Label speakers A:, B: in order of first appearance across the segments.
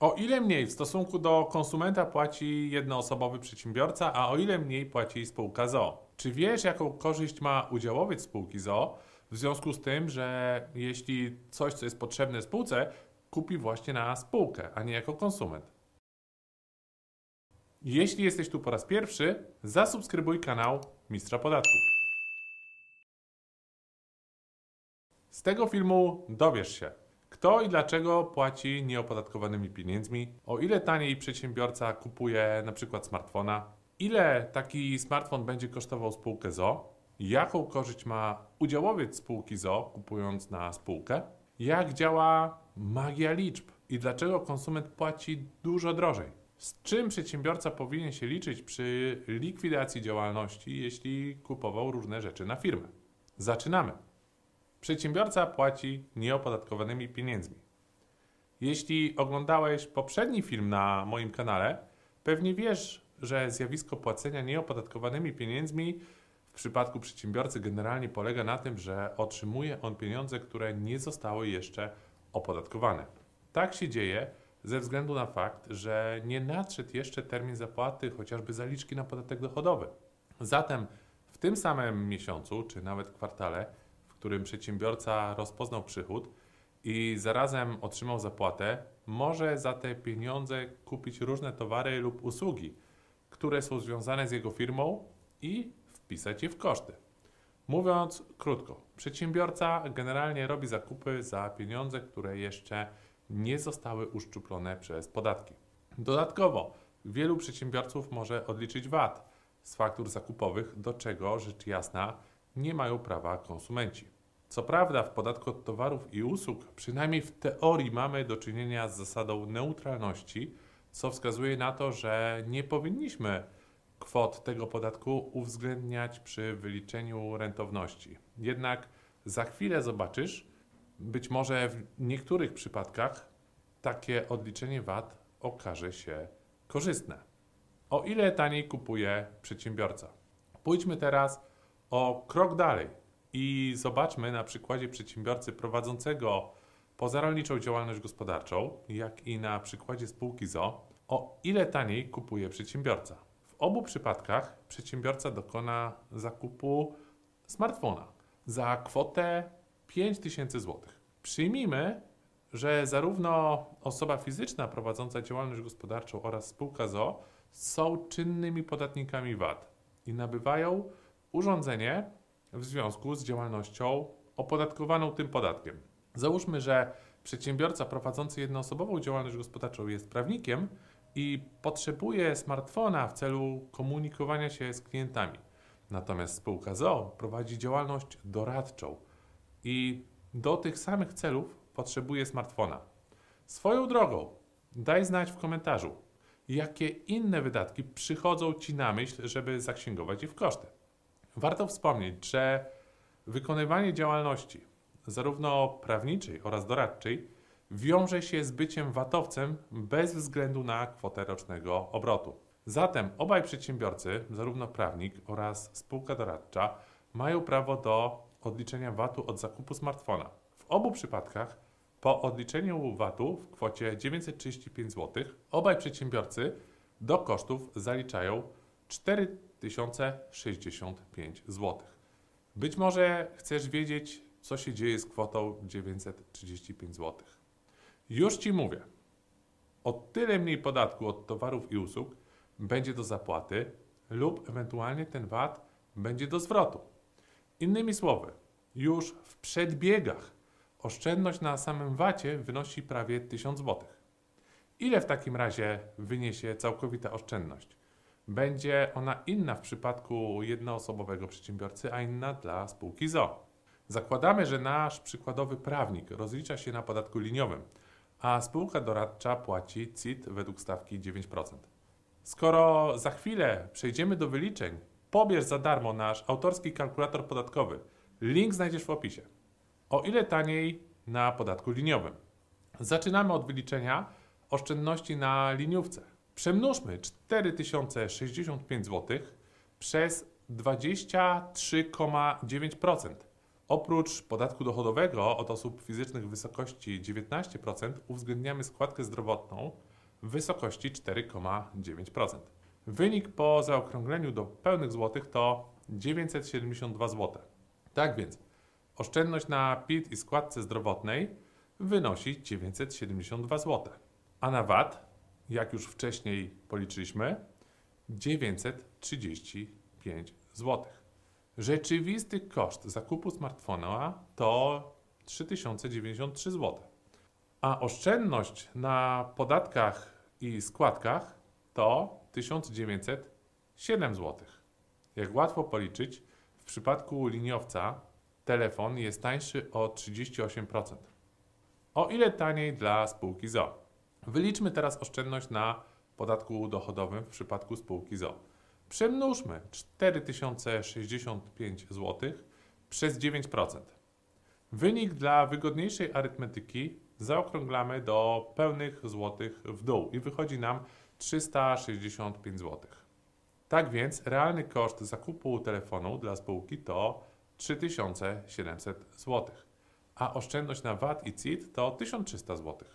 A: O ile mniej w stosunku do konsumenta płaci jednoosobowy przedsiębiorca, a o ile mniej płaci spółka ZO? Czy wiesz, jaką korzyść ma udziałowiec spółki ZO w związku z tym, że jeśli coś, co jest potrzebne spółce, kupi właśnie na spółkę, a nie jako konsument? Jeśli jesteś tu po raz pierwszy, zasubskrybuj kanał Mistrza Podatków. Z tego filmu dowiesz się, kto i dlaczego płaci nieopodatkowanymi pieniędzmi, o ile taniej przedsiębiorca kupuje na przykład smartfona, ile taki smartfon będzie kosztował spółkę ZO, jaką korzyść ma udziałowiec spółki ZO kupując na spółkę, jak działa magia liczb i dlaczego konsument płaci dużo drożej. Z czym przedsiębiorca powinien się liczyć przy likwidacji działalności, jeśli kupował różne rzeczy na firmę? Zaczynamy. Przedsiębiorca płaci nieopodatkowanymi pieniędzmi. Jeśli oglądałeś poprzedni film na moim kanale, pewnie wiesz, że zjawisko płacenia nieopodatkowanymi pieniędzmi w przypadku przedsiębiorcy generalnie polega na tym, że otrzymuje on pieniądze, które nie zostały jeszcze opodatkowane. Tak się dzieje ze względu na fakt, że nie nadszedł jeszcze termin zapłaty chociażby zaliczki na podatek dochodowy. Zatem w tym samym miesiącu, czy nawet kwartale, którym przedsiębiorca rozpoznał przychód i zarazem otrzymał zapłatę, może za te pieniądze kupić różne towary lub usługi, które są związane z jego firmą i wpisać je w koszty. Mówiąc krótko, przedsiębiorca generalnie robi zakupy za pieniądze, które jeszcze nie zostały uszczuplone przez podatki. Dodatkowo, wielu przedsiębiorców może odliczyć VAT z faktur zakupowych, do czego rzecz jasna nie mają prawa konsumenci. Co prawda, w podatku od towarów i usług, przynajmniej w teorii, mamy do czynienia z zasadą neutralności, co wskazuje na to, że nie powinniśmy kwot tego podatku uwzględniać przy wyliczeniu rentowności. Jednak za chwilę zobaczysz, być może w niektórych przypadkach takie odliczenie VAT okaże się korzystne. O ile taniej kupuje przedsiębiorca? Pójdźmy teraz o krok dalej i zobaczmy na przykładzie przedsiębiorcy prowadzącego pozarolniczą działalność gospodarczą, jak i na przykładzie spółki ZO, o ile taniej kupuje przedsiębiorca. W obu przypadkach przedsiębiorca dokona zakupu smartfona za kwotę 5000 zł. Przyjmijmy, że zarówno osoba fizyczna prowadząca działalność gospodarczą oraz spółka ZO są czynnymi podatnikami VAT i nabywają urządzenie w związku z działalnością opodatkowaną tym podatkiem. Załóżmy, że przedsiębiorca prowadzący jednoosobową działalność gospodarczą jest prawnikiem i potrzebuje smartfona w celu komunikowania się z klientami. Natomiast spółka ZO prowadzi działalność doradczą i do tych samych celów potrzebuje smartfona. Swoją drogą, daj znać w komentarzu, jakie inne wydatki przychodzą Ci na myśl, żeby zaksięgować je w koszty. Warto wspomnieć, że wykonywanie działalności, zarówno prawniczej oraz doradczej, wiąże się z byciem VAT-owcem bez względu na kwotę rocznego obrotu. Zatem obaj przedsiębiorcy, zarówno prawnik oraz spółka doradcza, mają prawo do odliczenia VAT-u od zakupu smartfona. W obu przypadkach po odliczeniu VAT-u w kwocie 935 zł obaj przedsiębiorcy do kosztów zaliczają 4065 zł. Być może chcesz wiedzieć, co się dzieje z kwotą 935 zł. Już Ci mówię. O tyle mniej podatku od towarów i usług będzie do zapłaty lub ewentualnie ten VAT będzie do zwrotu. Innymi słowy, już w przedbiegach oszczędność na samym VAT-ie wynosi prawie 1000 zł. Ile w takim razie wyniesie całkowita oszczędność? Będzie ona inna w przypadku jednoosobowego przedsiębiorcy, a inna dla spółki ZO. Zakładamy, że nasz przykładowy prawnik rozlicza się na podatku liniowym, a spółka doradcza płaci CIT według stawki 9%. Skoro za chwilę przejdziemy do wyliczeń, pobierz za darmo nasz autorski kalkulator podatkowy. Link znajdziesz w opisie. O ile taniej na podatku liniowym? Zaczynamy od wyliczenia oszczędności na liniówce. Przemnóżmy 4065 zł przez 23,9%. Oprócz podatku dochodowego od osób fizycznych w wysokości 19% uwzględniamy składkę zdrowotną w wysokości 4,9%. Wynik po zaokrągleniu do pełnych złotych to 972 zł. Tak więc oszczędność na PIT i składce zdrowotnej wynosi 972 zł. A na VAT, jak już wcześniej policzyliśmy, 935 zł. Rzeczywisty koszt zakupu smartfona to 3093 zł. A oszczędność na podatkach i składkach to 1907 zł. Jak łatwo policzyć, w przypadku liniowca telefon jest tańszy o 38%. O ile taniej dla spółki ZO? Wyliczmy teraz oszczędność na podatku dochodowym w przypadku spółki ZO. Przemnóżmy 4065 zł przez 9%. Wynik dla wygodniejszej arytmetyki zaokrąglamy do pełnych złotych w dół i wychodzi nam 365 zł. Tak więc realny koszt zakupu telefonu dla spółki to 3700 zł, a oszczędność na VAT i CIT to 1300 zł.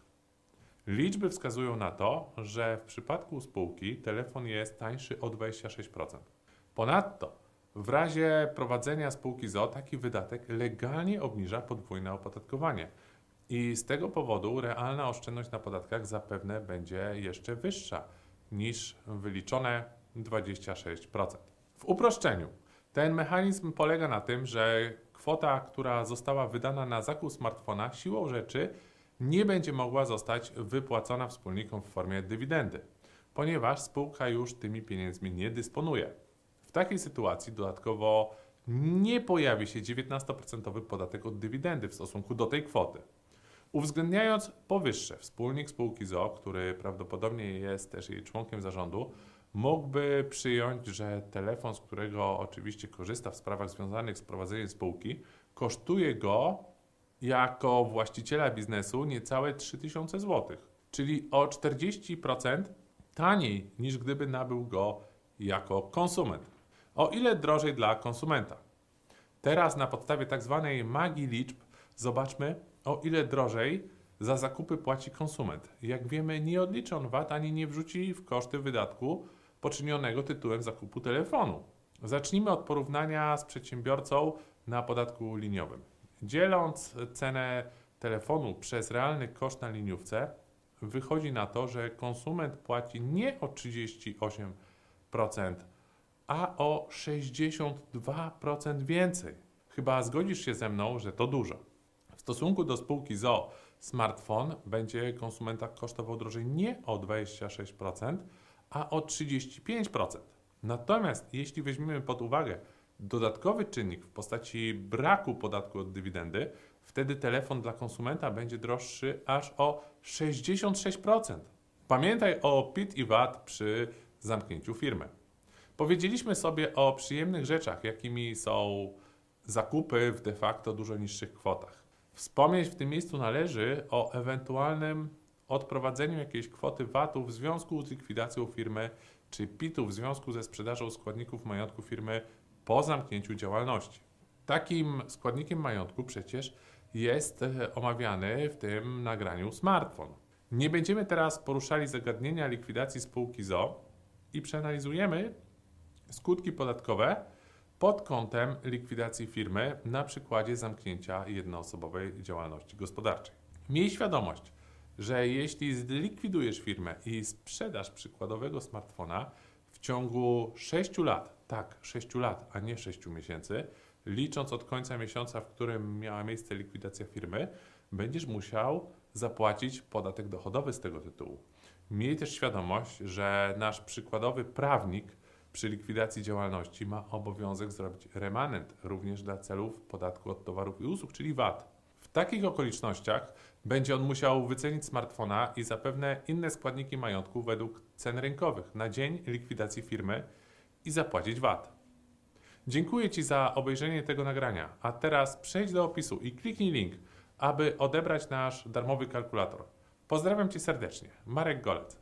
A: Liczby wskazują na to, że w przypadku spółki telefon jest tańszy o 26%. Ponadto w razie prowadzenia spółki ZO taki wydatek legalnie obniża podwójne opodatkowanie. I z tego powodu realna oszczędność na podatkach zapewne będzie jeszcze wyższa niż wyliczone 26%. W uproszczeniu, ten mechanizm polega na tym, że kwota, która została wydana na zakup smartfona, siłą rzeczy nie będzie mogła zostać wypłacona wspólnikom w formie dywidendy, ponieważ spółka już tymi pieniędzmi nie dysponuje. W takiej sytuacji dodatkowo nie pojawi się 19% podatek od dywidendy w stosunku do tej kwoty. Uwzględniając powyższe, wspólnik spółki ZO, który prawdopodobnie jest też jej członkiem zarządu, mógłby przyjąć, że telefon, z którego oczywiście korzysta w sprawach związanych z prowadzeniem spółki, kosztuje go jako właściciela biznesu niecałe 3000 zł, czyli o 40% taniej niż gdyby nabył go jako konsument. O ile drożej dla konsumenta? Teraz na podstawie tak zwanej magii liczb zobaczmy, o ile drożej za zakupy płaci konsument. Jak wiemy, nie odliczy on VAT ani nie wrzuci w koszty wydatku poczynionego tytułem zakupu telefonu. Zacznijmy od porównania z przedsiębiorcą na podatku liniowym. Dzieląc cenę telefonu przez realny koszt na liniówce, wychodzi na to, że konsument płaci nie o 38%, a o 62% więcej. Chyba zgodzisz się ze mną, że to dużo. W stosunku do spółki ZO smartfon będzie konsumenta kosztował drożej nie o 26%, a o 35%. Natomiast jeśli weźmiemy pod uwagę dodatkowy czynnik w postaci braku podatku od dywidendy, wtedy telefon dla konsumenta będzie droższy aż o 66%. Pamiętaj o PIT i VAT przy zamknięciu firmy. Powiedzieliśmy sobie o przyjemnych rzeczach, jakimi są zakupy w de facto dużo niższych kwotach. Wspomnieć w tym miejscu należy o ewentualnym odprowadzeniu jakiejś kwoty VAT-u w związku z likwidacją firmy, czy PIT-u w związku ze sprzedażą składników majątku firmy po zamknięciu działalności. Takim składnikiem majątku przecież jest e, omawiany w tym nagraniu smartfon. Nie będziemy teraz poruszali zagadnienia likwidacji spółki ZO i przeanalizujemy skutki podatkowe pod kątem likwidacji firmy na przykładzie zamknięcia jednoosobowej działalności gospodarczej. Miej świadomość, że jeśli zlikwidujesz firmę i sprzedasz przykładowego smartfona w ciągu 6 lat, tak, 6 lat, a nie 6 miesięcy, licząc od końca miesiąca, w którym miała miejsce likwidacja firmy, będziesz musiał zapłacić podatek dochodowy z tego tytułu. Miej też świadomość, że nasz przykładowy prawnik przy likwidacji działalności ma obowiązek zrobić remanent również dla celów podatku od towarów i usług, czyli VAT. W takich okolicznościach będzie on musiał wycenić smartfona i zapewne inne składniki majątku według cen rynkowych na dzień likwidacji firmy i zapłacić VAT. Dziękuję Ci za obejrzenie tego nagrania, a teraz przejdź do opisu i kliknij link, aby odebrać nasz darmowy kalkulator. Pozdrawiam Cię serdecznie. Marek Golec.